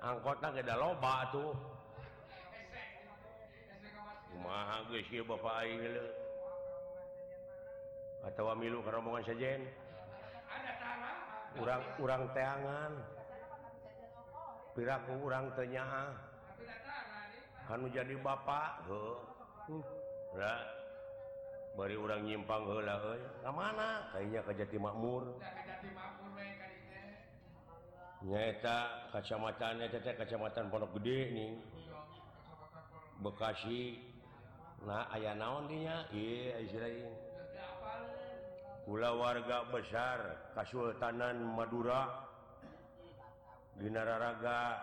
angkot ada loba tuh atau milu kerombongan saja kurang-kurang teangan piraku kurang tenya kamu jadi Bapak bari orang nyimpang ke mana? Kayaknya kejati makmur. nyaeta kacamatan nyaeta kacamatan Pondok Gede nih Bekasi. Nah ayah naon dinya iya istilahnya kula warga besar Kasultanan Madura. Dinararaga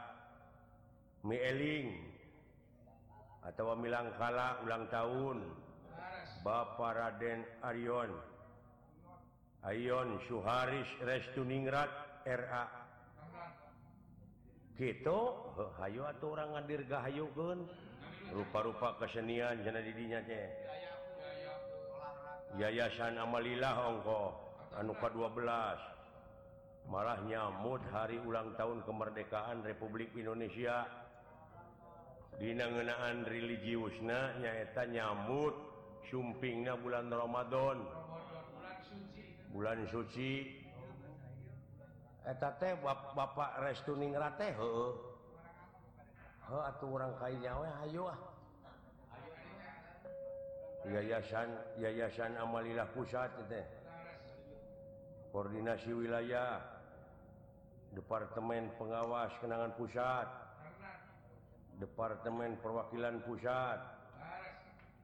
Mieling atau milangkala ulang tahun. Bapak Raden Aryon. Ayon Suharis Restuningrat RA gitu. Hayu atau orang ngadirgahayukan rupa-rupa kesenian jana didinya teh. Yayasan Amalilah Hongko Anuka 12 malah nyamut hari ulang tahun kemerdekaan Republik Indonesia. Dinangenaan religiusna nyaeta nyamut sumpingnya bulan Ramadan. Bulan suci. teh Bapak restuning rate atau orang kainyawa Ayo ah. yayasan Yayasan Amalilah pusat teh koordinasi wilayah Departemen pengawas kenangan pusat Departemen perwakilan pusat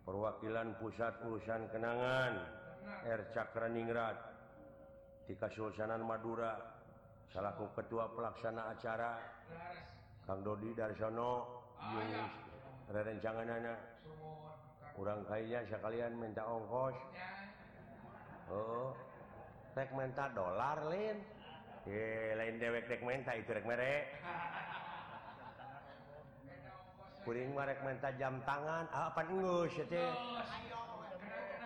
perwakilan pusat urusan kenangan Air Cakraningrat di Kasulsanan Madura. salahku ketua pelaksana acara Kang Dodi Darsono rencangan anak kurang kayaknya sekalian minta ongkos. Oh tek menta dolar lain lain dewek dek menta itu rek merek kuring merek minta jam tangan. Ah, apa ngus ya teh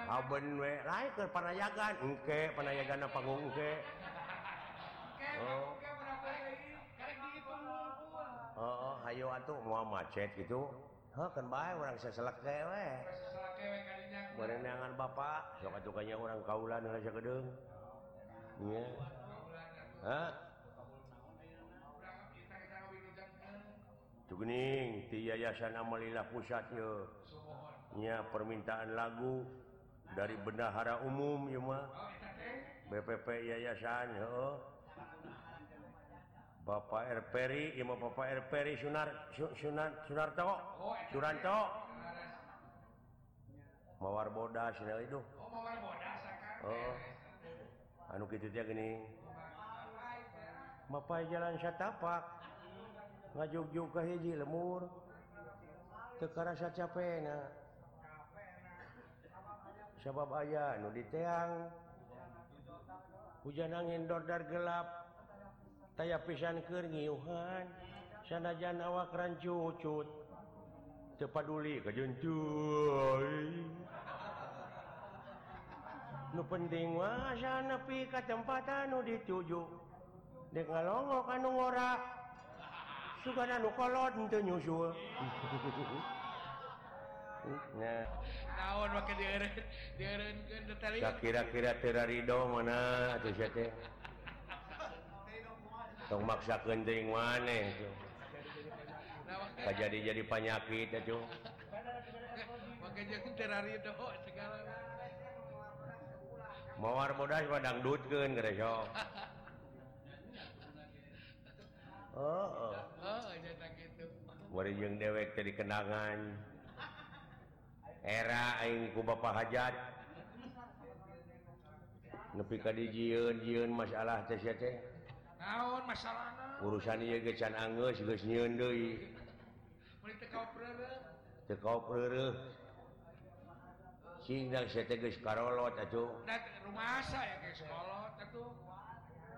Aben we, lain ke panayagan, engke panayagan apa oke. Oh. Oh, oh. Ayo atuh mua macet gitu. Kan baik orang saya selak cewek berenangan Bapak soka tukanya orang kaulan raja gedung iya. Yeah. Cugening ti yayasan Amalilah pusatnya nya permintaan lagu dari bendahara umum cuma oh, BPP yayasan heeh Bapak R. Perry Ima Bapak R. Perry Sunar Sunar Sunarto. Oh, Suranto. Mawar bodas Sinel itu oh, mawar bodas oh. anu gitu dia gini. Bapak jalan satapak. Ngajug-jug ke hiji lemur. Kekarasa capena sebab ayah nu diteang. Hujan angin dordar gelap. taya pisan kenyiuhan sanajan awak rancucut. Cepaduli kejencu nu penting wah nepi pi katempatan nu dituju. Dek ngalongo kanu ngora sugana nanu kolot ente nyusul. Nya naon makin dieren dieren ke detail kira-kira terari do mana sia teh? tong maksakan ding maneh jadi jadi penyakit itu? Mawar muda padang dutkeun gereja oh, oh. Bari jeung dewek teh dikenangan. era aing ku Bapak Hajat. Nepi ka dijieun jieun masalah teh sia teh. naon masalah urusan ieu ge can angeus geus nyieun deui. Mun teu kaob teu kaob reureuh. Sing dang sete geus karolot atuh. Da rumasa ya geus kolot atuh.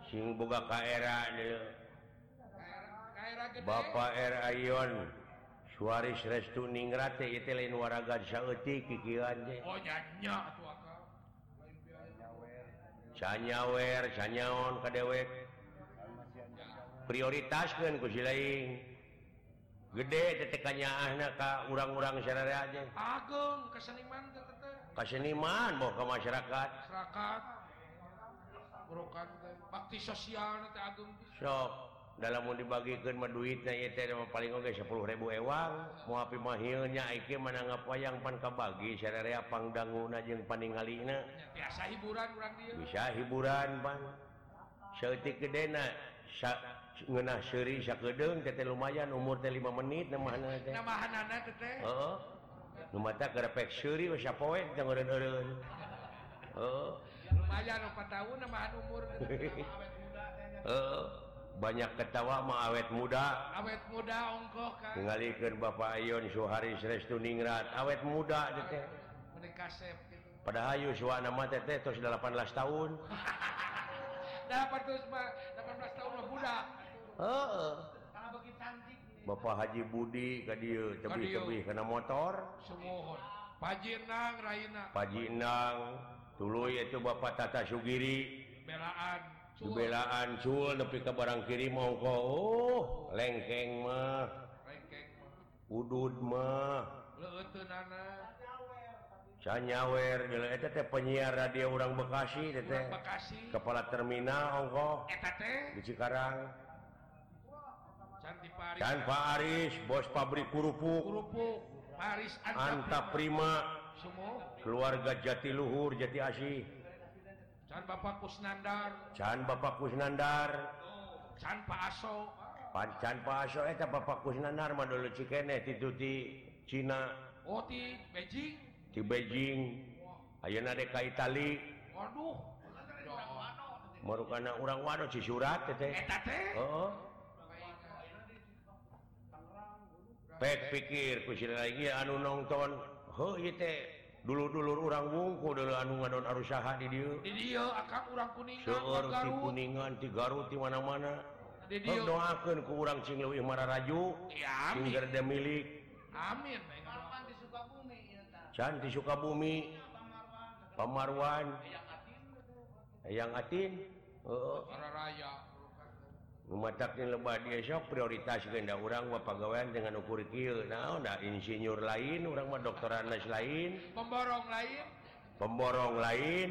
Sing boga kaera deui gede. Bapak R Ayon Suaris Restu Ningrat teh ieu lain waraga saeutik kikian teh. Oh nyanya atuh akal. Canyawer canyaon kadewek. prioritaskan kusi lain. Gede tetekannya anak Ka urang-urang syara aja. Agung keseniman keseniman mau ke masyarakat. Masyarakat. Bakti sosial Agung sok dalam mau dibagikan duitnya paling oke 10.000 ewang. Mau api mahilnya iki mana ngapayang pan kabagi syararia pangdangun aja yang paningalina biasa hiburan kurang dia bisa hiburan pan. Seutik gedena Sa ngenah Syri teh teh lumayan umur teh 5 menit nama anak teh. Nama teh teh. Heeh. Nu mata kerepek seuri wis sapoe teh ngeureun-eureun heeh. Lumayan 4 tahun nama umur heeh. Banyak ketawa mah awet muda. Awet muda ongkoh kan ngalikeun Bapak Ayon Suharis Restu Ningrat. Awet muda teh menikasep padahal hayu suana mah teh tos 18 tahun. 18 tahun mah budak Bapak Haji Budi tadi karena motor. Pajinang Pajinang dulu yaitu Bapak Tata Sugiri. Belaan cul. Tapi ke barang kiri mau kau oh, lengkeng mah. Udud mah. Sanyawer penyiar radio orang Bekasi, orang Bekasi. kepala terminal Hongko di Cikarang. dan Pak Aris bos pabrik kurupuk Anta Prima. Semua. Keluarga Jatiluhur Jati Asih. Can Bapak Kusnandar. Can Bapak Kusnandar. Oh, Can Pak Aso. Pancan Pak Aso eta Bapak Kusnandar mah dulu cikene ti di Cina. Oh ti Beijing. Ti Beijing. Ayeuna DKI Itali. Waduh. Marukana urang wado cisurat teh. Eta teh. Heeh. pek pikir kusil lagi anu nonton ho dulu-dulur orang wungku dulu anu ngadon arusaha di dieu. Di dieu akak urang kuningan seueur ti kuningan ti garut ti mana-mana. Di doakeun ku urang cing leuwih mararaju. Ya amin. Cing milik. Amin. Pamarwan di Sukabumi ieu can di Sukabumi. Pamarwan. Hayang Atin Hayang Atin. Heeh mararaya. memataknya dia sok prioritas genda orang wa pegawaian dengan ukur kieu nah, nah insinyur lain orang mah dokteran lain. Pemborong lain. Pemborong lain.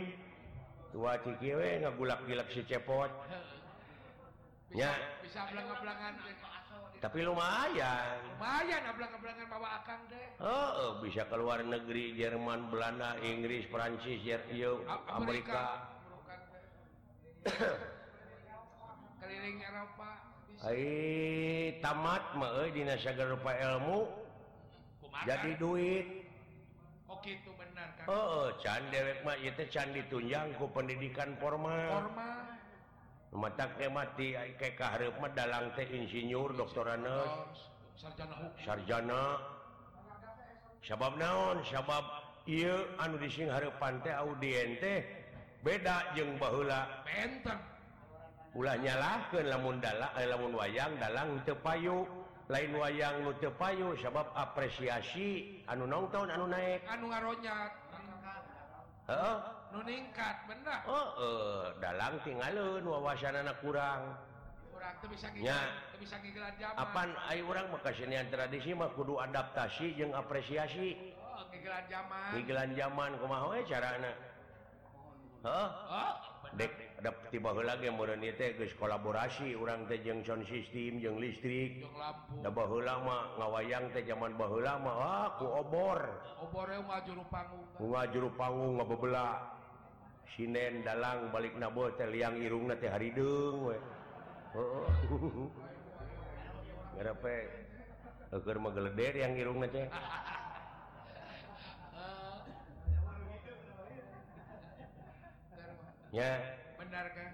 Tua cikiwe ngagulak-gilak si cepot. Ya. bisa belang-belangan tapi lumayan. Lumayan belang-belangan bawa akang deh. Oh, oh bisa keluar negeri Jerman Belanda Inggris Prancis Jer Amerika, Amerika. keliling Eropa Hai tamat Dinasyagarpa ilmu. Kumakan. jadi duit. Oh, Oke itu benar oh, can dewek mah itu can ditunjang ku pendidikan formal. Mata mati dalang teh insinyur doktoran oh, sarjana hukum. Sarjana. Sabab naon? Sabab ieu anu dising teh audien teh beda jeung baheula. Penten nyalah lamun dalam eh, lamun wayang dalam payu. Lain wayang nutepayu sabab apresiasi anu nonton anu naik anu ngaronyak uh, nuningkat benar. Oh, uh, dalam tinggalun wawasan anak kurang kapan Ayu orang makasinian tradisi mah kudu adaptasi jeung apresiasi. Oh, zaman zaman ke cara anak huh? oh, dek. tiba lagi kolaborasi. Orang tejeng sound system jeung listrik. Lama ngawayang teh zaman mah ah, lama aku obor. E Juru panggung ngabebela. Sinen dalang balik nabo teh liang irung teh hari deng geleder yang irung teh. Ya benarkah?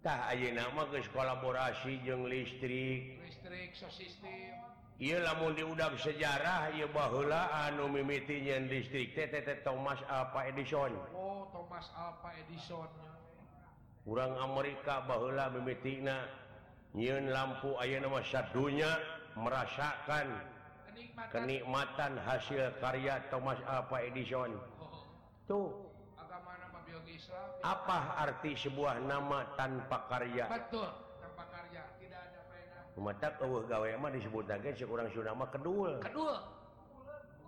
Tah ayeuna mah geus kolaborasi jeung listrik. Listrik sosistem ieu lamun diudang sejarah ieu baheula anu mimiti listrik teh teh Thomas Alva Edison. Oh Thomas Alva Edison. Kurang Amerika baheula mimitina nyiun lampu ayeuna mah sadunya merasakan kenikmatan. hasil karya Thomas Alva Edison. Oh. Tuh Islam apa arti sebuah nama tanpa karya? Betul tanpa karya. Tidak ada faedah. Mata eueuh gawe mah disebut lagi sekurang urang sudah mah kedul. Kedul.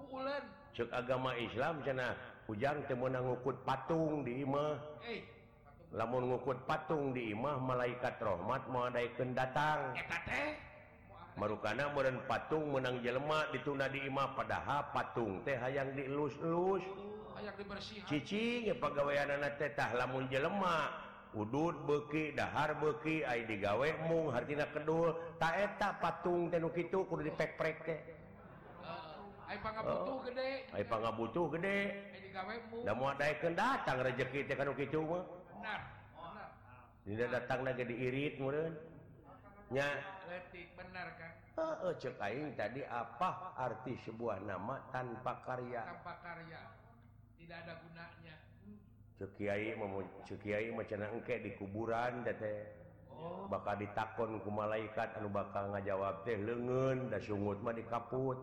Kuulan cek agama Islam cenah ujang teu meunang ngukut patung di imah. Eh lamun ngukut patung di imah malaikat rahmat mau adaikeun datang. Eta teh. Marukana meureun patung menang jelema dituna di imah padahal patung teh hayang dielus-elus. cicing pegawaian anak tetah lamun jelemak udud beki dahar beki ay digawe mung hartina kedul. Taeta patung tenuk itu kudu dipek-prek teh. Eh, ay oh, pangabutuh gede. ay pangabutuh gede. Da moal daekeun datang rezeki teh kanu kitu mah. Benar Dina datang lagi diirit meureun. Nya. Leutik bener kan heeh cek aing tadi apa arti sebuah nama tanpa karya? Tanpa karya. tidak ada gunanya. Kyai Kyai macam engke di kuburan dete oh. bakal ditakon ku malaikat anu bakal ngajawab teh lengen da sungut mah dikaput.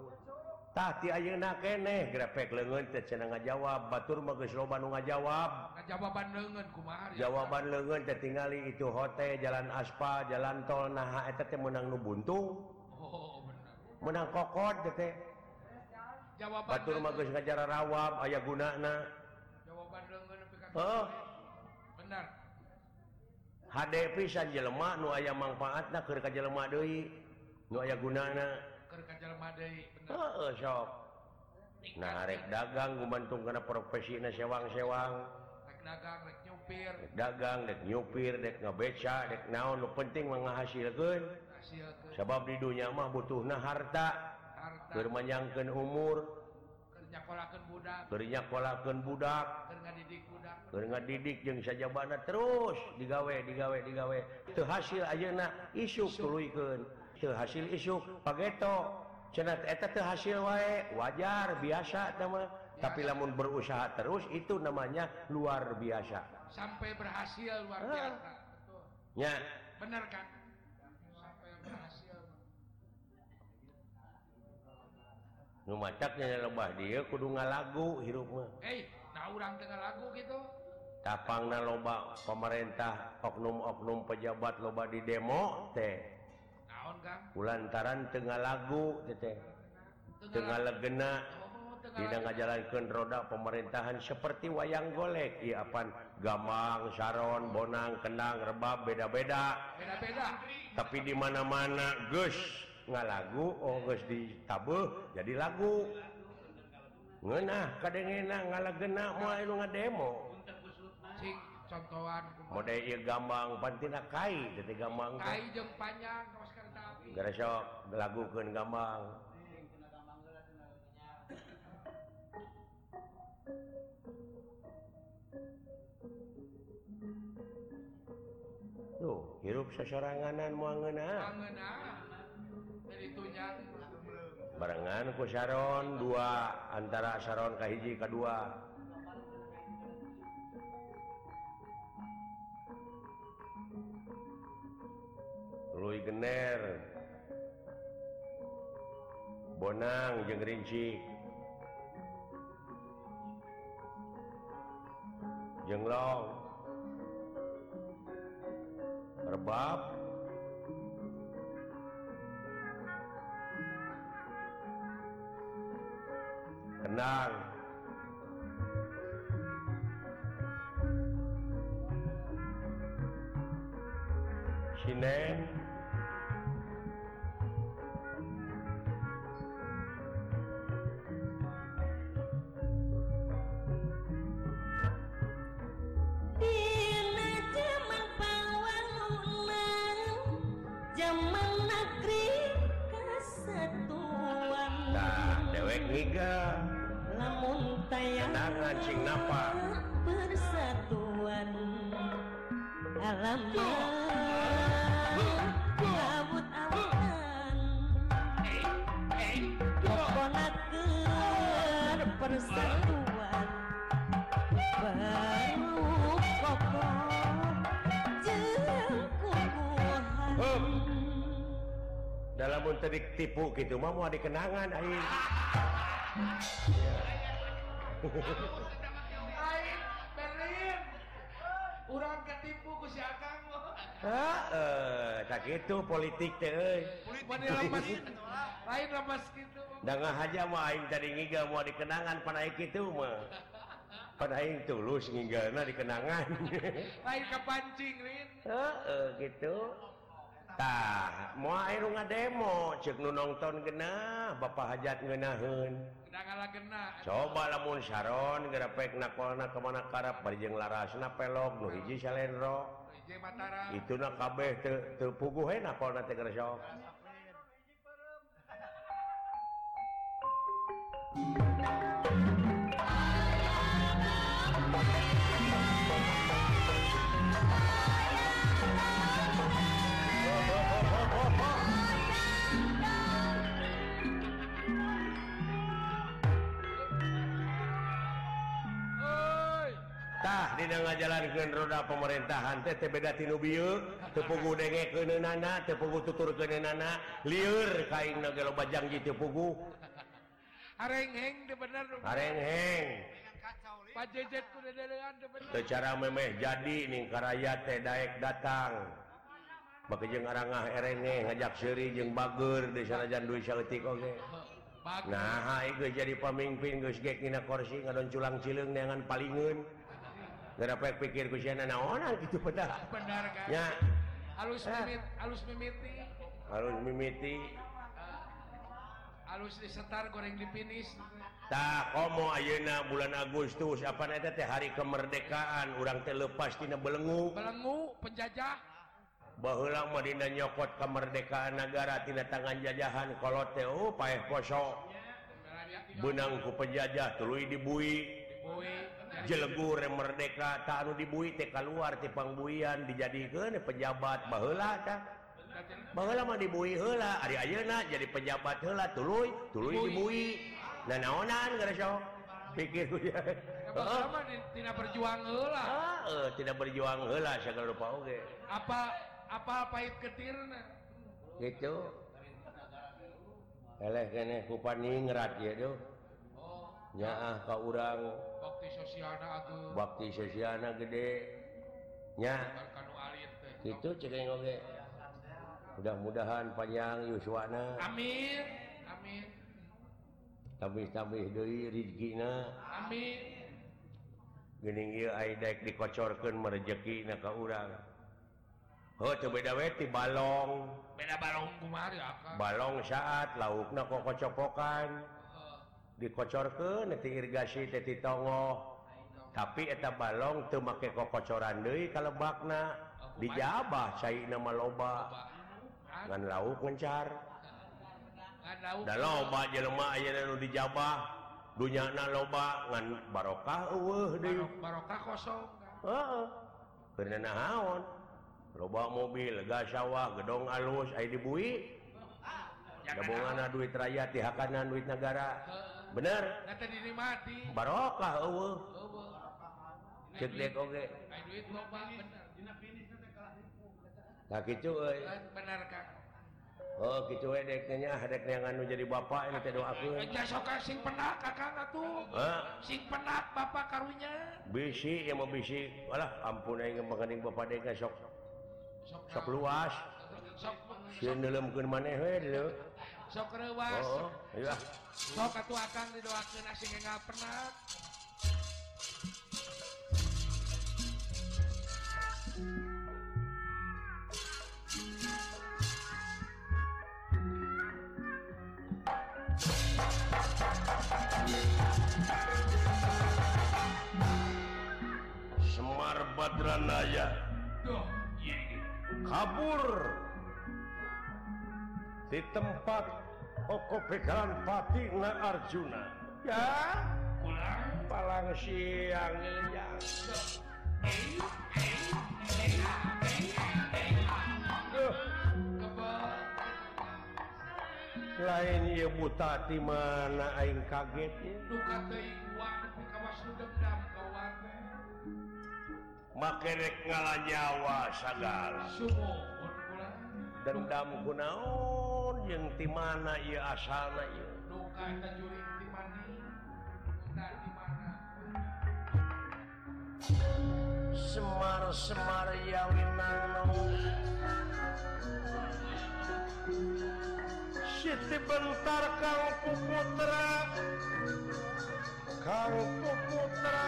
Tah ti ayeuna keneh grepek leungeun lengen cenah ngajawab. Batur mah geus loba nu ngajawab. Jawaban lengen kumaha jawaban lengen tertingali itu hotel jalan aspal jalan tol nah nu buntung. Oh, menang kokot teh. Jawaban Batur geus ngajar rawab aya gunana. Jawaban leungeun nepi ka Heeh. benar. Hade pisan jelema nu aya manfaatna keur ka jelema deui. Nu aya gunana. Keur ka jelema deui bener heeh sok. Nah rek dagang. gumantung kana profesina sewang-sewang. Rek dagang rek nyupir. Rek dagang rek nyupir rek ngabeca rek naon nu penting menghasilkeun ngahasilkeun. Sabab di dunya mah butuhna harta. menyangkan umur. Bernyakolken budak. Ber didik yang saja bana terus digawe digawe digawe. Teu hasil ayeuna itu hasil isuk pageto. Cenah eta teu hasil wae wajar biasa nama tapi lamun berusaha terus itu namanya luar biasa. Sampai berhasil luar ah. biasa. Ya. Bener kan? macetnya lebah dia kudu nga lagu hirup hey, nah lagu gitu. Tapang na loba pemerintah oknum-oknum pejabat loba di demo teh. Lantaran Tengah lagu Tengah legena tidak ngajalankan roda pemerintahan seperti wayang golek. Iapan Gamang Sharon Bonang Kenang rebab beda-beda. Tapi dimana-mana Gus nggak lagu oh, August di tabuh jadi lagu. Ngenah kadengena ngalah genak mulai lu demo contohan. Mode gampang pantina kai jadi gampang panjang gara sok lagukan gampang tuh hirup sesoranganan mau ngenah ngenah itunya barengan ku Sharon dua antara Sharon Kahiji K2 Lui Gener. Bonang jeung Rinci. Jenglong rebab. kenang Sinen ditipu gitu mah mau dikenangan aing Aing Berlin. Urang ketipu ku si Akang Heeh, tak gitu politik teh euy. Politik bade lapas kitu Lain lapas kitu. Da ngahaja mah aing tadi ngiga mau dikenangan pan aing kitu mah. Pan aing tulus ngigana dikenangan. Lain kepancing, Rin. Heeh, gitu. tah mau air nu demo cek nu nonton genah Bapak hajat ngenahun coba lamun Sharon gerapek nakona kemana karap barjeng larasna pelok nu hiji salenro itu na kabeh tepuguh te nakona teh gersok sok. Di ngajalankeun roda pemerintahan beda Tinubiu tepugu denge ke nana tepugu tutur ke nana liur kain negara bajang gitu pugu. Arengheng bener Arengheng Pajejet kudedean bener. Cara memeh jadi nih karaya teh daek datang. Bagi jeung arangah erenge ngajak seuri jeung bager di sanajan duit saeutik oge. Okay. Nah, itu jadi pemimpin geus gek dina kursi ngadon culang cileung neangan palingeun. Kenapa pikir ku siana naonan gitu benar. Benar kan? Ya. Alus ah. mimit, alus mimiti. Alus mimiti. Ah, alus disetar goreng di finish. Tak komo ayeuna bulan Agustus apa eta teh hari kemerdekaan urang teh lepas tina belenggu. Belenggu penjajah. Baheula mah dina nyokot kemerdekaan negara tina tangan jajahan kolot teh oh paeh poso. Benang ku penjajah tuluy dibui. Dibui. jelegur Merdeka anu dibui teh keluar ti pangbuian dijadikan pejabat bahla lama dibui hela Ari Ayeuna jadi pejabat hela tulu tulu dibui dan naonan gersok pikir tidak berjuang hela tidak berjuang hela segala rupa oke apa apa pahit ketir gitu. Eleh kene ku ngerat ya tuh nyaah ah. kau urang. Bakti sosialna atuh. Bakti sosialna sosiana gedenya itu cenge mudah-mudahan panjang Yuswana Amin. Amin. Tapi-tabih deui rezekina. Amin. Geuning ieu aya daek dikocorkeun merejekina ka urang. Oh beda we ti balong. Beda balong kumari balong saat laukna kok kocokokan dikocorkan irigasi Tetitongo tapi eta balong tuh make kok kocoran ka kalau bakna dijabah cair nama loba dengan lauk mencar dan loba jelemah dijabah. Dunyana loba ngan barokah uh, barokah kosong. Uh, karena naon loba mobil gas sawah gedong alus air dibui. Gabungan duit rakyat di hakanan duit negara bener. Barokah Oh gitu eh, deknya anu jadi bapak ini sok sing penak kakak tuh sing penak bapak karunya. Bisi yang mau bisi. Walah ampun yang mengening bapak dek eh, sok. Sok luas. Sok dalam maneh dulu sok rewas oh, iya. sok atuh akan didoakan asing gak pernah Semar Badranaya iya, iya. kabur. di tempat oko pikiran pati na Arjuna. Ya? Pulang. Palang siang ya. Lain ieu buta mana aing kaget ya? Duka teuing waktu ka wasu dendam ka warga make rek ngalanyawa sagala. Sumuhun kula dendam kunaon yang di mana ia asal Semar Semar ya winang Siti bentar kang puputra. Kang puputra.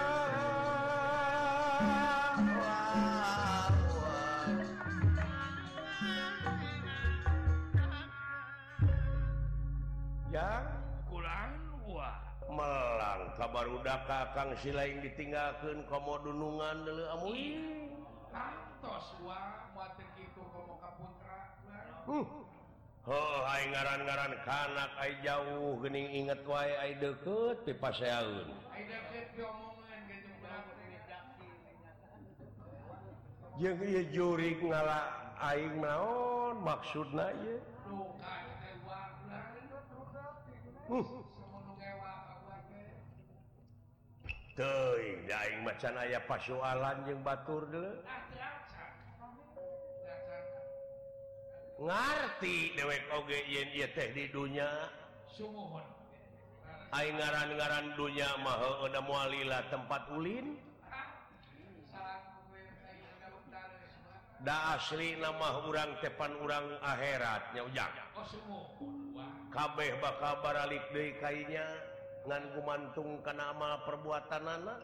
ya Kulan wah. melang kabar udah kakang si lain ditinggalkan komo dunungan dulu amu Kantos wa moal kitu komo ka putra. Oh, hai ngaran-ngaran kanak ai jauh geuning inget wae ai deket ti paseaeun. Ai deket diomongan gitu berapa Jeung ieu jurig ngala aing naon maksudna ieu? macan aya pasualan yang Batur ngerti dewek oge yen teh di dunia ngaran-garan dunya mah udah lila tempat Ulin. Da asli nama urang tepan urang akhiratnya ujang kabeh bakal baralik deui kayaknya ngangu mantung ke nama perbuatan anak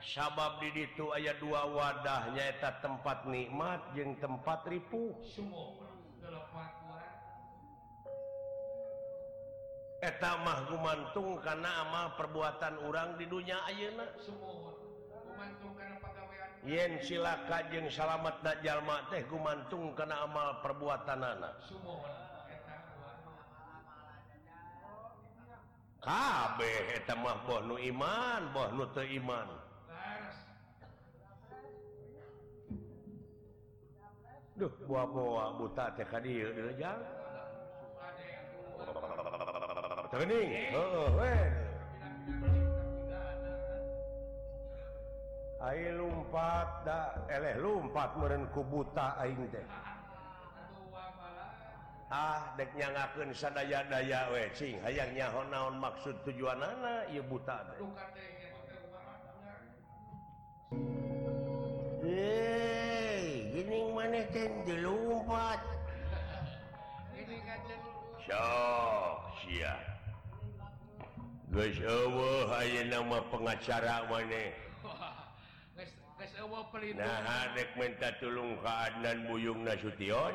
sabab di ditu aya dua wadah nyaeta tempat nikmat jeung tempat ripuh. Eta mah gumantung kana amal perbuatan urang di dunia Ayeuna. Yen silaka jeung salamet jalma teh gumantung kana amal perbuatanana. Sumuhun. kabeh mah boh nu iman boh nu teu iman. Duh buah-buah buta teh hadir direjang eh, Tening heuh we. Ai lumpat da eleh lumpat meureun ku buta aing teh. ah dek nyangakeun sadaya-daya we cing hayang nyaho naon maksud tujuanana ieu buta teh Eh, gini maneh teh dilumpat. Sok sia. Geus eueuh ayeuna mah pengacara maneh. Geus eueuh pelindung. Nah, dek minta tulung ka Adnan Buyung Nasution.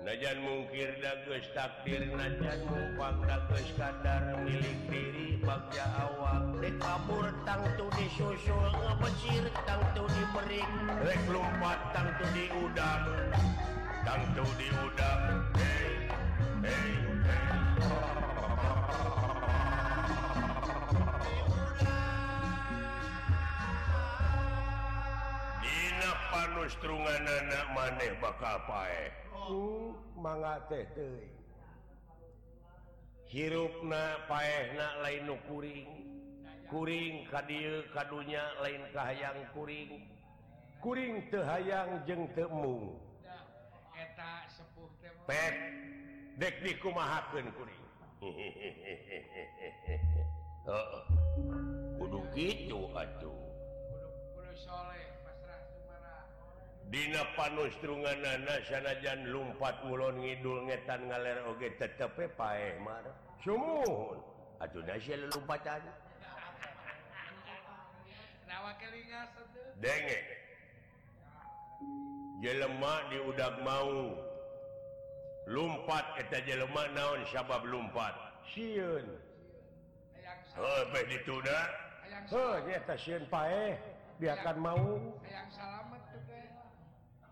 najan mungkir dagus takdir najan mumpak dagus kadar milik diri bagja awak. Dek kabur tangtu disusul ngebecir tangtu dimerik rek lompat tangtu diudang tangtu diudang. Hey hey hey Dina panustrungan anak maneh bakal pae hirupna paena lain kuring. Kuring kadir kadunya lain kahayang kuring. Kuring tehaang jeng temu pet dek dikumahakeun kuring. Hehehe kudu gitu atuh. Kudu soleh. Dina panustrungan sanajan lumpat ulon ngidul ngetan ngaler oge tetepe paeh mar. Sumuhun. Atuh nasi lumpatan. Nawa kelingas atuh. Denge. Jelema di udag mau. Lumpat eta jelema naon sabab lumpat? Sieun. Heuh, beh dituna. Heuh, eta sieun paeh. Biarkan mau. Hayang salamet.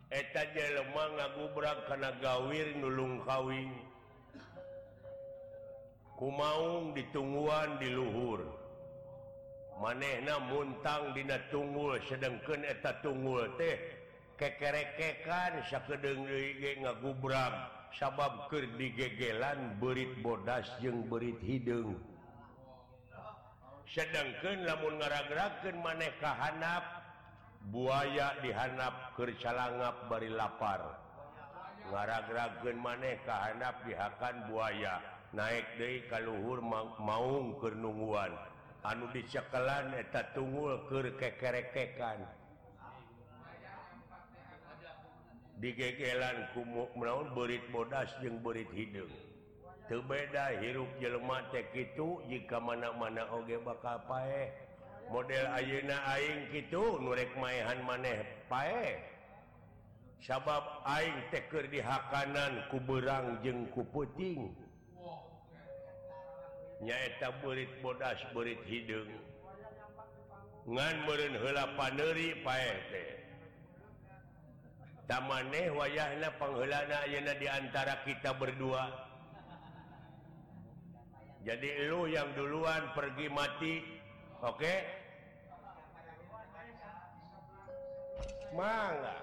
eta jelema ngagubrak kana gawir nulung kawing kumaung ditungguan di luhur. Manehna muntang dina tunggul sedengkeun eta tunggul teh. Kekerekekan sakedeng ngagubrak sabab keur digegelan berit bodas jeung berit hideung sedangkan lamun ngaragrakeun maneh kahanap buaya dihanap Kercalangap bari lapar. Ngaragragen maneh kehanap dihakan buaya. Naik De kalluhur keur nungguan. Anu dicekelan eta tunggul kekerekekan. Digegelan kumuk menaun berit bodas yang berit hidung. Terbeda hirup jelematek itu jika mana-mana Oge bakal paeh. model Ayeuna Aing gitu nurek maehan maneh pae. Sabab Aing teker di hakanan kuberang jeng kuputing nyaeta berit bodas berit hidung. Ngan meren hela paneri pae teh. Tamaneh wayahna panghelana ayeuna di antara kita berdua. Jadi lu yang duluan pergi mati oke? okay? mangga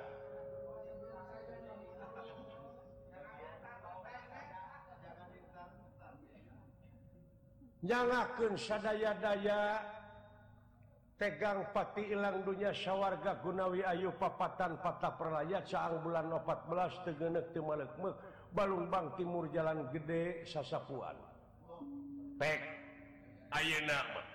janganken sadaya-daya tegang pati ilang dunya syawarga Gunawi Ayu papatan patah perlayat saang bulan 14 tegenek balung Balungbang Timur Jalan Gede Sasapuan. Pek Ayeuna mah.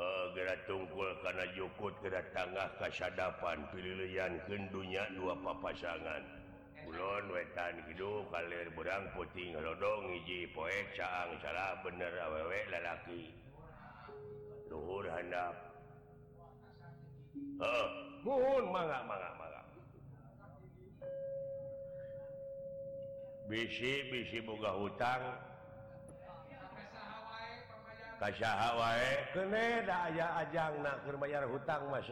Uh, gera tungkul karena yukut gera tangah kasadapan pilihan kendunya dua papasangan. Eh. Kulon wetan Kidul kalir berang puting rodong hiji poek caang salah bener awewe lalaki Luhur handap. Heeh, muhun mohon mangga mangga mangga. Bisi bisi boga hutang. Kasyaha wae kene da aya ajang na keur bayar hutang Mas.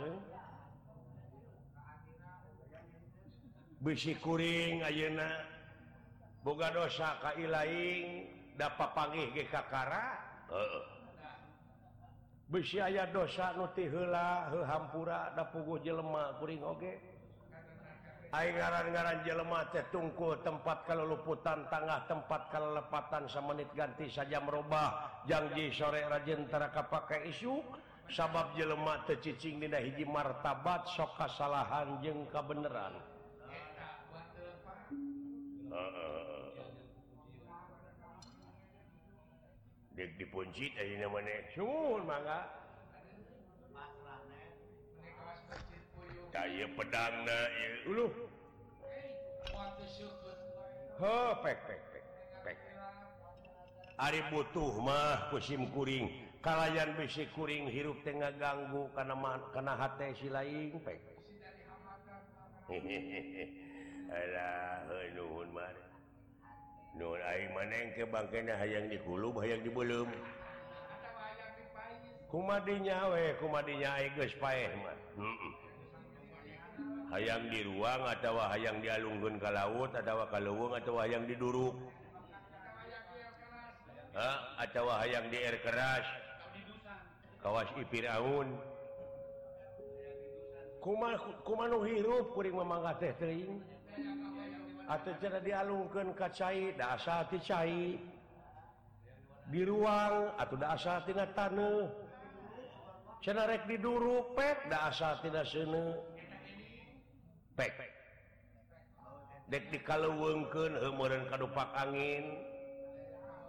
Bisi kuring ayeuna boga dosa ka ilaing da papanggih ge kakara. Heeh. Bisi aya dosa nu ti heula heuhampura da puguh jelema kuring oge. Okay. garan-garan jelemah tungkul tempat kalau luputan tangah tempat kalau lepatan semenit ganti saja merubah janji sore rajintaraka pakai isu sabab jelemah teh cicing dina hiji martabat sok kasalahan jeung kabeneran. uh, dipunci tadi mangga. pek pedang pek Ari butuh mah musimkuring kalayan besi kuring hirup Tengah ganggu karena kena hati si lain maneng ke bangkanya hayang dikulum hayang dibelum kumadinya we kumadinya guys pae mah. Heeh hayang di ruang atau hayang dialunggun ke laut atau leuweung atau hayang diduruk atau hayang di air keras? Kawas Kumaha kumanu hirup? Kuring mamangga teh teuing. Atuh cenah dialungkeun ka cai? Asal ti cai. Di ruang atuh da asal tina taneuh. Cenah rek cenarek diduruk pet asal tina seuneu pek dek dikaleuweungkeun eh, umuran kadupak angin.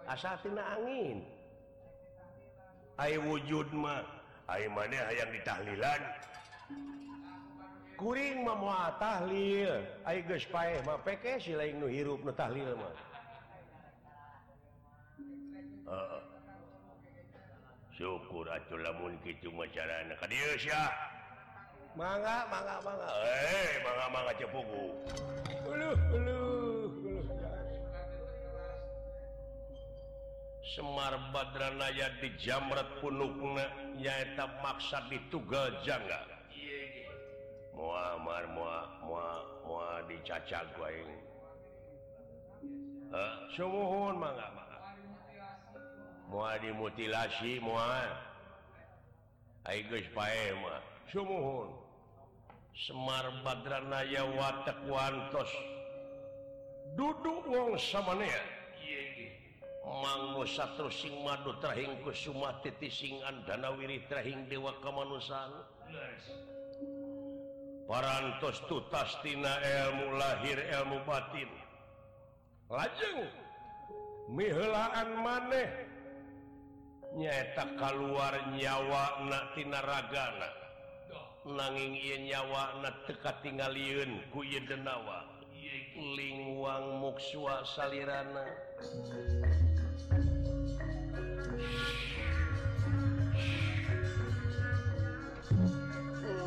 Asatina angin? Ay wujud mah ay mana yang ditahlilan. Kuring mah moal tahlil ay geus paeh mah peke si lain nu hirup nu tahlil mah. Uh, syukur atuh lamun kitu mah carana. Ka dieu sia. manga manga manga eh manga manga cepuku uluh uluh uluh Semar Badranaya di jamret punukna nyaeta maksad di tugal jangga Muamar mua mua mua dicacag aing. Eh, sumuhun mangga mangga. Mua dimutilasi mua. Geus pae mah sumuhun. Semar Badranaya watekwantos duduk wong samanea. Manggo satu sing madu trahing kusuma titising andana wirih trahing dewa kamanusan parantos tutas tina ilmu lahir ilmu batin. Lajeng. Mihelaan maneh. Nyata keluar nyawa nak tina ragana nanging yin nyawana teka tinggal liun ieu denawa lingwang muksua salirana.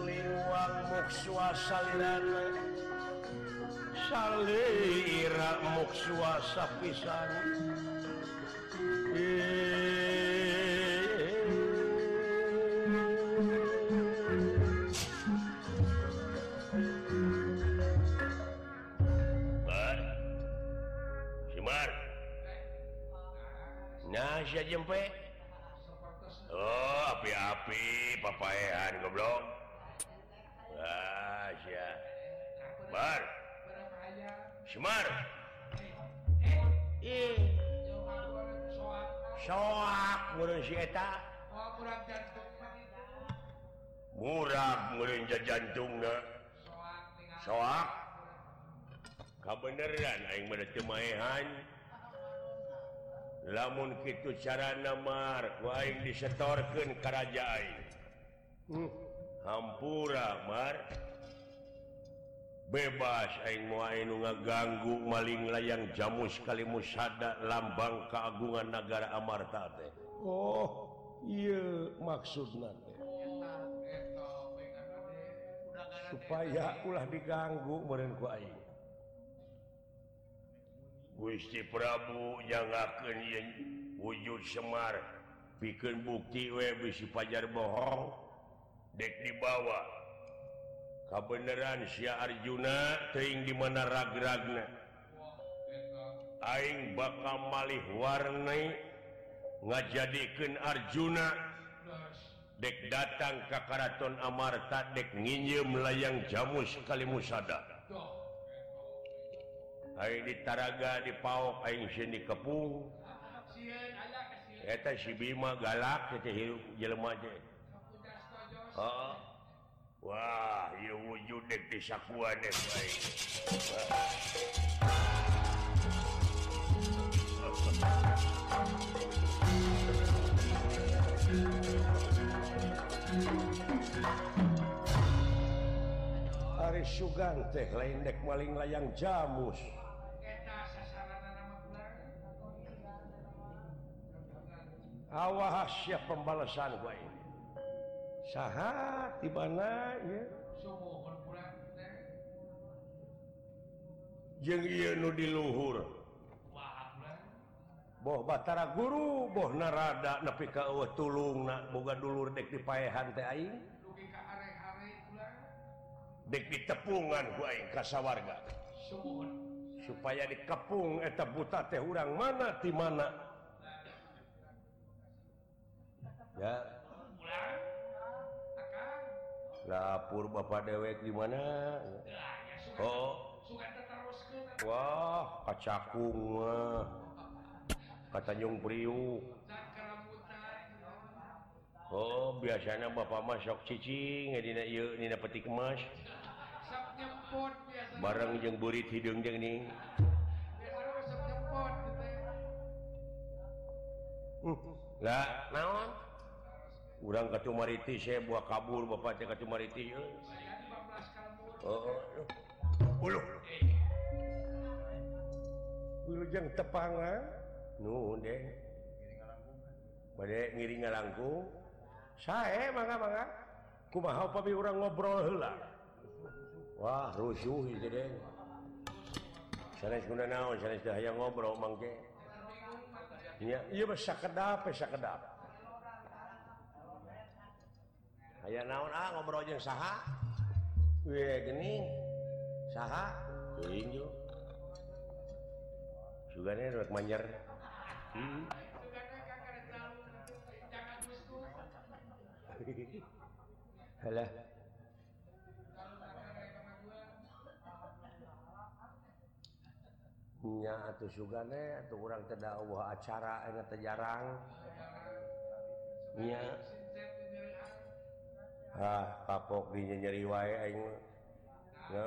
Lingwang muksua salirana. Salira muksua sapisan. Eh rahasia jempe Oh api-api papaean goblok. Rahasia bar. Semar eh. Soak murun si eta. Murah murun jantung soak kabeneran aing mada temaehan lamun gitu cara namar lain disetorkan kerajaan hmm. hampura Mar. Bebas ngaganggu maling layang jamu sekali musada lambang keagungan negara Amarta teh. Oh iya maksud supaya ulah diganggu merengku aing. Gusti Prabu janganken wujud Semar bikin bukti webisi Pajar bohong dek dibawa. Kebenaran sia Arjuna teing di mana ragragna? Aing bakal malih warnai ngajadikan Arjuna. Dek datang ke Karaton Amarta dek nginjem layang jamu sekali musada. di Taraga di Paok aing sieun di Kepung eta si Bima galak eta hirup jelema teh Heeh. Wah, ieu wujud dek di sakuan dek baik. Ari Sugan teh lain dek maling layang jamus. awas siap pembalasan gue sah tibanya jeng diluhur. Boh Batara guru boh narada nepi ka eueuh tulung boga dulur dek dipahan tehing dek ditepungan gue ka sawarga. Supaya dikepung eta buta teh urang mana ti mana. ya. Lapur Bapak dewek di mana? Oh. Wah kacakung katanyung Priuk Oh biasanya Bapak masuk cicing petik emas. Bareng yang burit hidung yang nih Lah, naon? Urang ka Tumariti saya eh, buah kabur Bapak cek kecumariti Wilujeng tepangan Nuh deh. Bade ngiring ngalangkung. saya mangga mangga. Kumaha upami urang ngobrol heula? Wah rusuh ieu deh. Sanes guna naon sanes hayang ngobrol mangke. Iya iya mah sakedap eh, sakedap. aya naon ah ngobrol jeung saha? We geuning saha? Teuing yo sugane rek manjer. Hmm. Halah. nya atuh sugane atuh urang teh da eueuh acara enak jarang. Nya. ah kapok di nyeri wae aing mah ya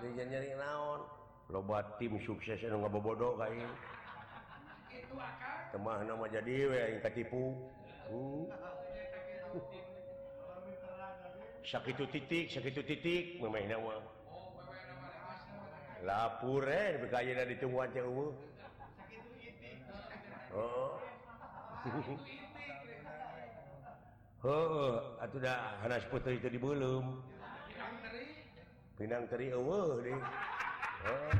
di nyeri naon. Loba tim sukses anu ngabobodo ka aing. Kitu ieu temah mah jadi we aing katipu hmm. sakitu titik sakitu titik memehna mah lapur eh bekaya ditungguan teh eueuh Oh, atuh da Hanas Putri tadi belum. Pinang teri eueuh deui. Oh.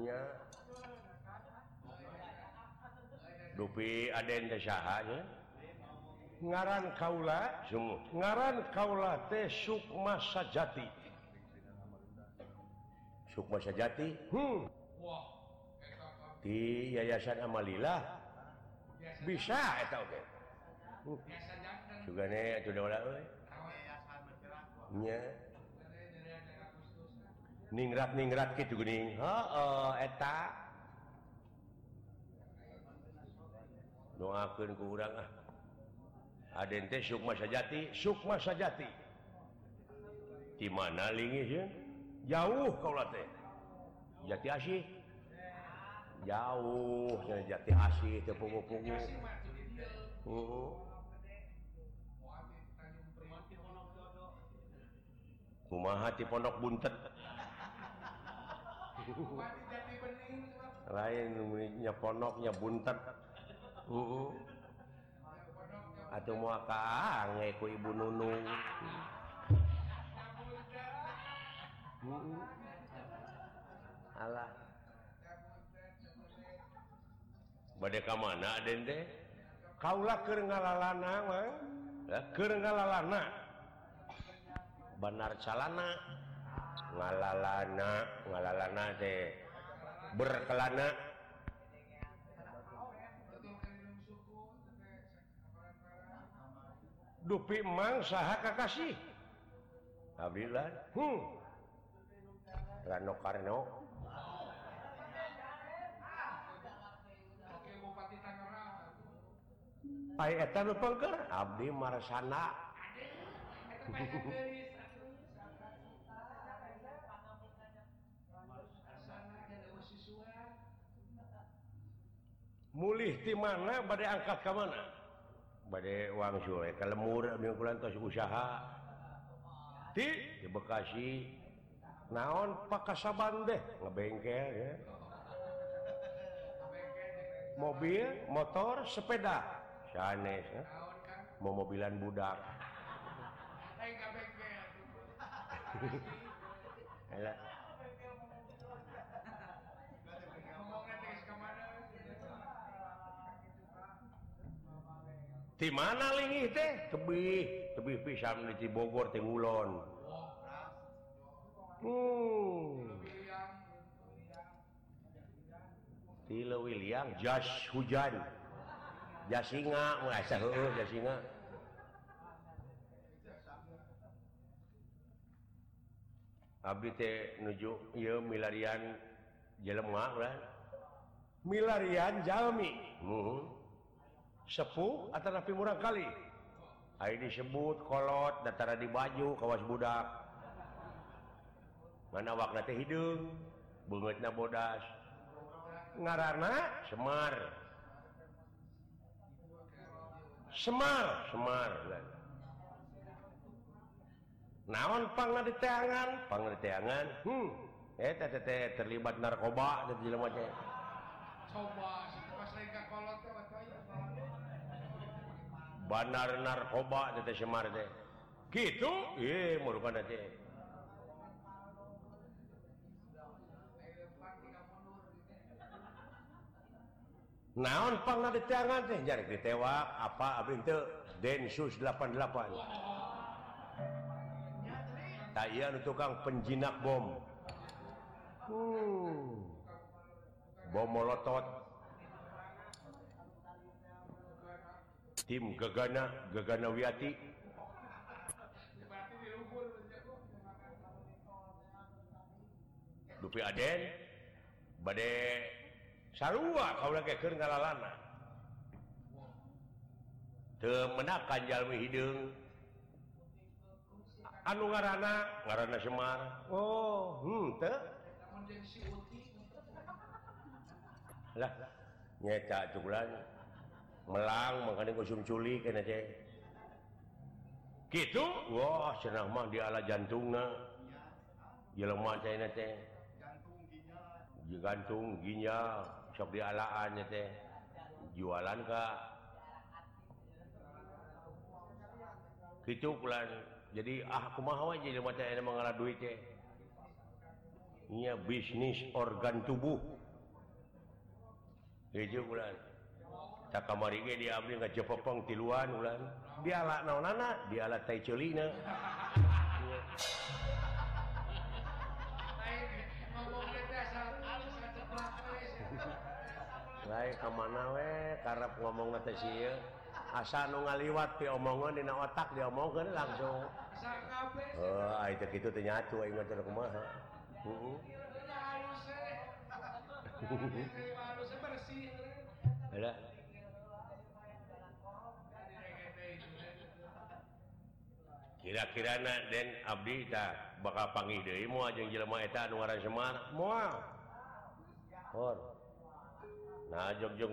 Iya. Dupi aden teh saha nya? Ngaran kaula, sungguh. Ngaran kaula teh Sukma Sajati. Sukma Sajati. Hmm. di Yayasan Amalillah. Bisa okay. uh. juga ningrat-ningrat gitu Guning Doakeun doakan urang ah. Adente Sukma Sajati. Sukma Sajati. Di mana lingis ya jauh. Kau jati asih jauh dari jati asih teh pungu-pungu. Oh. Kumaha ti pondok buntet? Lain nya pondoknya buntet. Uh. atau mau kangeku ibu nunung Allah badka mana dente Kaula ke ngalalana Banar calana. Ngalalana ngalalana teh. Berkelana. Dupi mangsaha Kakasih? Abdullah hmm. Rano Karno. Ai eta nu pengker abdi marsana. Mulih ti mana bade angkat ka mana? Bade uang suwe ka lemur abdi kulan usaha. Di di Bekasi naon pakasaban deh ngebengkel ya. Mobil, motor, sepeda. Sanes ya. Mau mobilan budak. Di mana lingih teh? Tebih, tebih pisan di Cibogor. Ti William jas hujan jasinga jasinga Abdi nuju ieu milarian jelema urang. Milarian jalmi. Heeh. Sepuh atau tapi murang kali. Ai disebut kolot, datara di baju, kawas budak. mana wakna hidung? Hideung, beungeutna bodas. Ngaranna Semar. Semar Semar. Naon pangna di tangan pengertiangan hmm. eh, terlibat narkoba dan Banar narkoba Semar deh gitu? Merupakan naon pang di tangan teh? Jadi ditewak apa abis itu Densus 88 tak iya nu tukang penjinak bom. Hmm. bom molotov tim Gegana Gegana Wiyati. Dupi Aden bade sarua kau keur ngalalana temenakan jalmi hidung. Anu ngarana? Ngarana Semar. Oh hmm, te? Lah nyeca cukulan. Melang makanya kusum culik kena cek. Gitu? Wah senang mah di ala jantungna. Jelema cina teh jantung ginjal sok dialaannya teh. Jualan Ka? Gitulan jadi ah kumawa jadi macam mengalah duit teh. Nya bisnis organ tubuh. Bulan tak kamari ge dia ngejepopong tiluan bulan Diala naonana, diala tai ceulina. saya ka mana we? Karep ngomong ngetes asa nu ngaliwat ti omongan dina otak diomongkeun langsung. Heuh oh, itu kitu teh nyatu aing mah kumaha. Heeh. Ada. Kira-kira na dan abdi tak bakal panggil deui moal jeung jelema eta anu ngaran Semar moal Hor. nah Jogjog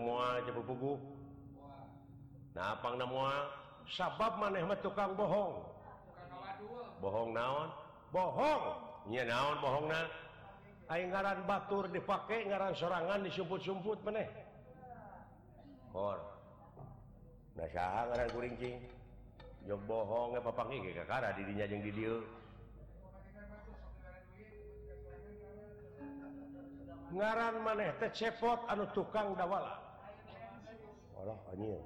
pangna napang sabab manehmah tukang bohong. Bohong naon? Bohong! Nya naon bohong na? Ay ngaran Batur dipakai ngaran serangan disumput-sumput meneh nah ngaran kuring bohong didinya di video ngaran maneh teh cepot anu tukang dawala. Allah anjir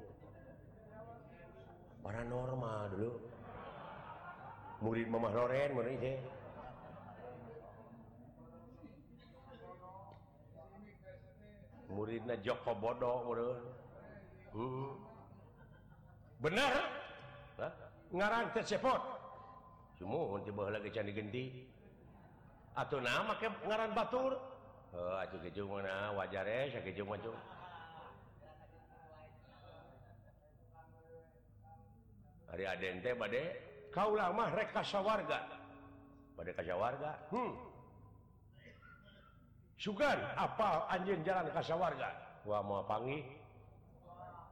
paranormal dulu. Murid mamah loren murid teh muridna Joko Bodo murid hmm. bener? Hah? ngaran teh cepot sumuhun tiba lagi can digenti atau nama ke ngaran batur? wajar hari adente bad mah rek ka warga Bade ka warga hmm. sugan apa anjing jalan kasa warga Wah mau pangi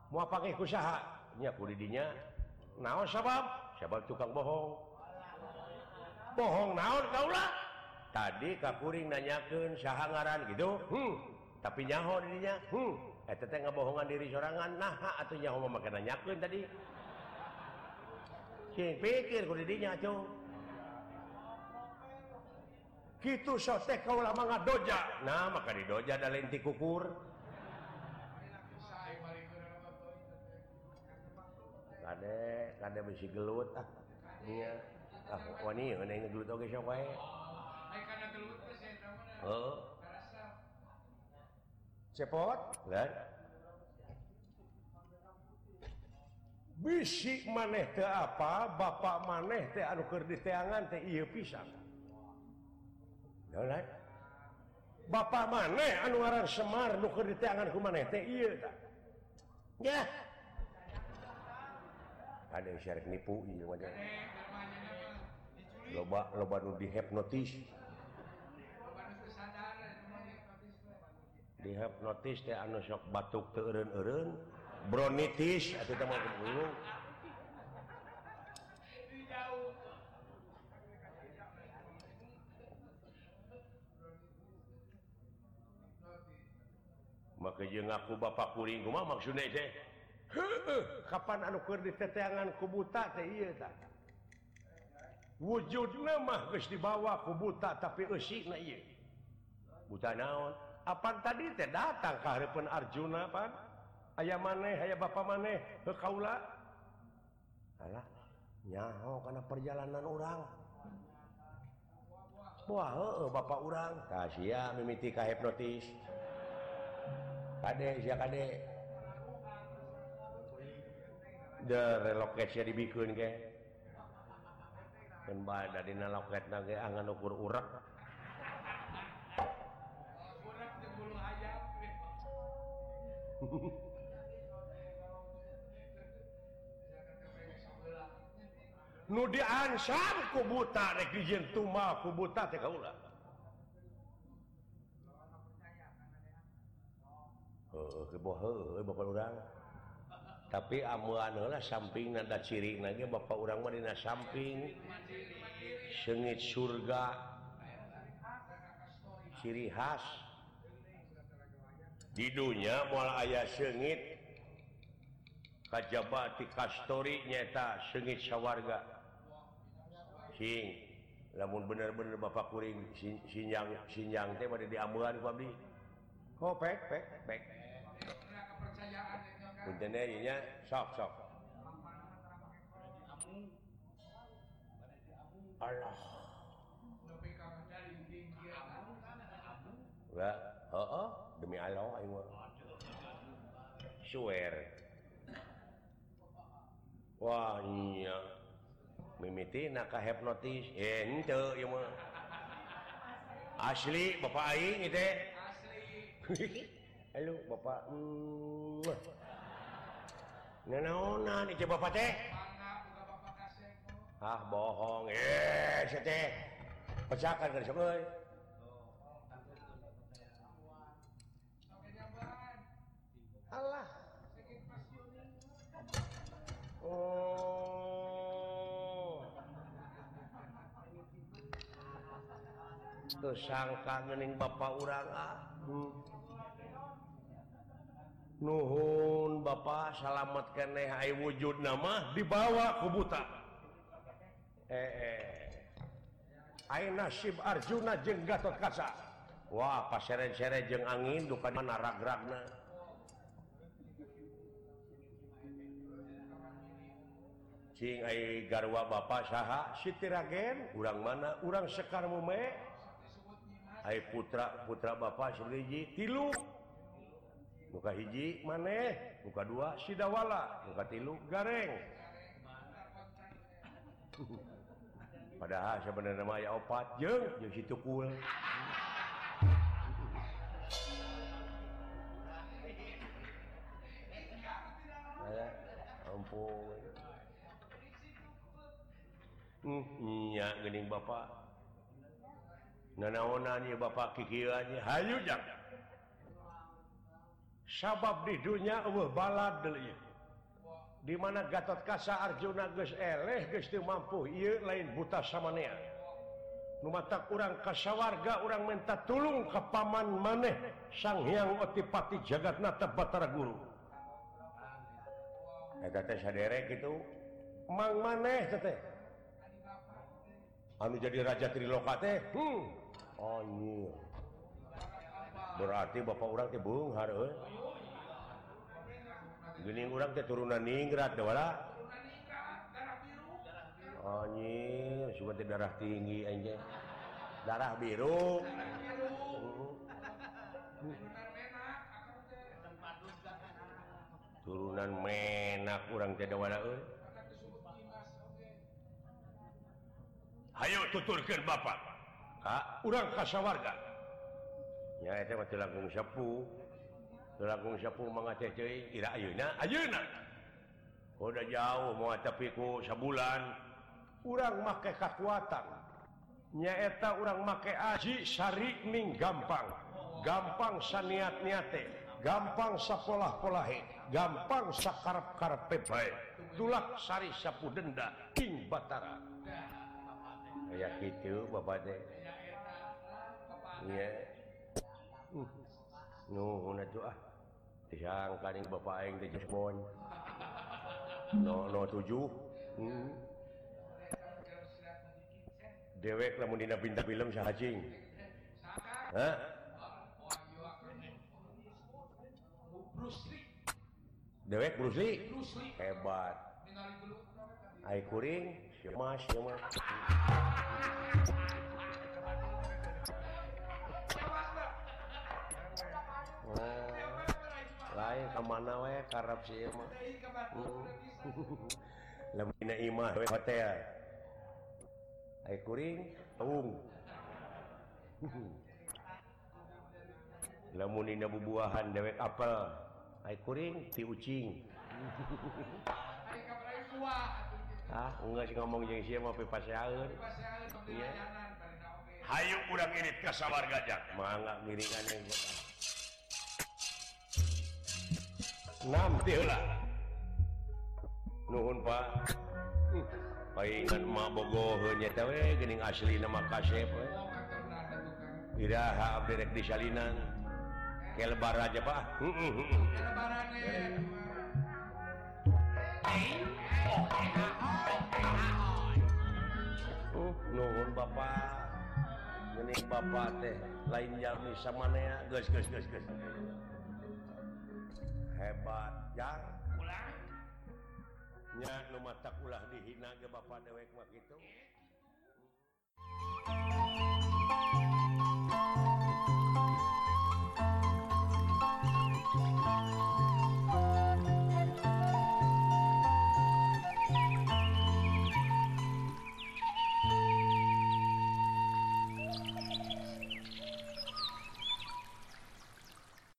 mau ku di kudidinya naon sabab sabab tukang bohong bohong naon kaulah tadi Kakuring nanyaken syahangaran gitu. Hmm. tapi nyaho dirinya. Hmm. Eh, teh ngebohongan diri sorangan. Nah atau nyaho memakai nanyaken tadi. Cing, pikir dirinya cung gitu sotek kau lama nggak doja. Nah maka di doja ada lenti kukur. Kade kade besi gelut ah. Iya. Ah wani ngegelut oge sok wae. Eh? oh. cepot? Bisik maneh teu apa Bapak maneh teh anu keur diteangan teh ieu pisan. pisang Bapak maneh anu ngaran Semar nu keur diteangan ku maneh teh ieu tah. ya. Ada yang syarat nipu iya wajah loba loba nu dihipnotis. dihipnotis teh anu sok batuk teu eureun-eureun bronitis atuh teh mah kebulung maka jeung ngaku bapak kuring kumaha maksudna teh? Kapan anu keur diteteangan ku buta teh ieu ta wujudna mah geus dibawa ku buta tapi eusina ieu. Buta naon? Apaan tadi teh datang kepun Arjuna Pak ayaah maneh aya Bapak maneh ke Kaula? Nyaho karena perjalanan orang Wah, he, he, Bapak orang kasih mimiti kahipnotis Kadek sia kadek The relokasi dibikin ke Kan badan dina loket nage angan ukur urak nu nudiansar ku buta rek dijin tuma ku buta teh kaula heuh ke boh heuh urang. Tapi amuan heula sampingna da ciri ge bapa urang mah dina samping. Sengit surga. Ciri khas. didunya mualah ayah sengit kajjabat kastori nyata sengit sawwarga sing namun bener-bener Bapak kuring sinjang sinjang teh pada diambulan pabdi. Oh pek pek pek. Punten nya sok sok. Allah. Allah oh, oh. demi Allah swear Wah iya mimiti nakah hipnotis ente ieu mah asli bapak aing ieu teh. asli halo bapak nanaonan itu bapak teh ah bohong eh teh pecahkan geus semua tersangkaing Bapak urang ah. hmm. Nuhun Bapak salamet keeh wujud nama dibawa kebuta eh, eh. nasib Arjuna jeng Gatot Kaca. Wah pas sere-sere jeng angin dukan mana ragragna Cing ai garwa Bapak saha sitiragen urang mana urang Sekar Mume. Hai putra putra Bapak Surji tilu. Buka hiji maneh buka dua sidawala buka tilu gareng. Padahal sebenarnya nama ya opat jeng jeng situ kul eh, ampun. Hmm, iya, gening bapak. nanaonannya Bapak kikilannya Hayu sabab di dunia uh, balad dimana Gatot Kasa Arjuna geus eleh Gusti mampu ieu lain buta samania mata kurang kasawarga orang minta tulung ke paman maneh sang Hyang Otipati Jagatnata Batara Guru. Gitu mang maneh anu jadi Raja Triloka teh hmm. Oh, berarti Bapak orang Tebung gini orang ke turunan ningrat dewala onyi darah tinggi aja darah biru. Turunan menak kurang tidak wala Ayo tuturkan Bapak. kurang khasa wargagung Sapugungung Sapu udah jauh mau tapiku sebulan. Kurang make kekuatan. Nyaeta orang make Aji Syarining gampang. Gampang saniat-niate. Gampang sekolah-polahe gampang sakarp-karpe baik tulak Sari Sapu denda King Batara. Kayak gitu Bapak deh yang uh, ah. kaning Bapak no tujuh. Hmm. Dewek lamun dina bintang film sahjing dewek Bruce hebat. Kuring. mana we karep si Irma lebih imah we hotel. Ay kuring taung lamun dina bubuahan dewek apel. Ay kuring ti ucing. Ah enggak sih ngomong jeung sia mah pipaseaeun hayu urang irit ka sawar gajah mangga miringan yang nuhun Pak palingan geuning asli nama kasep tidak di salinan kelebar aja Pak nuhun Bapak Geuning Bapak teh lain jami sama guys guys guys guys hebat yang pulangnya no mata ulah dihina ke Bapak dewek mak itu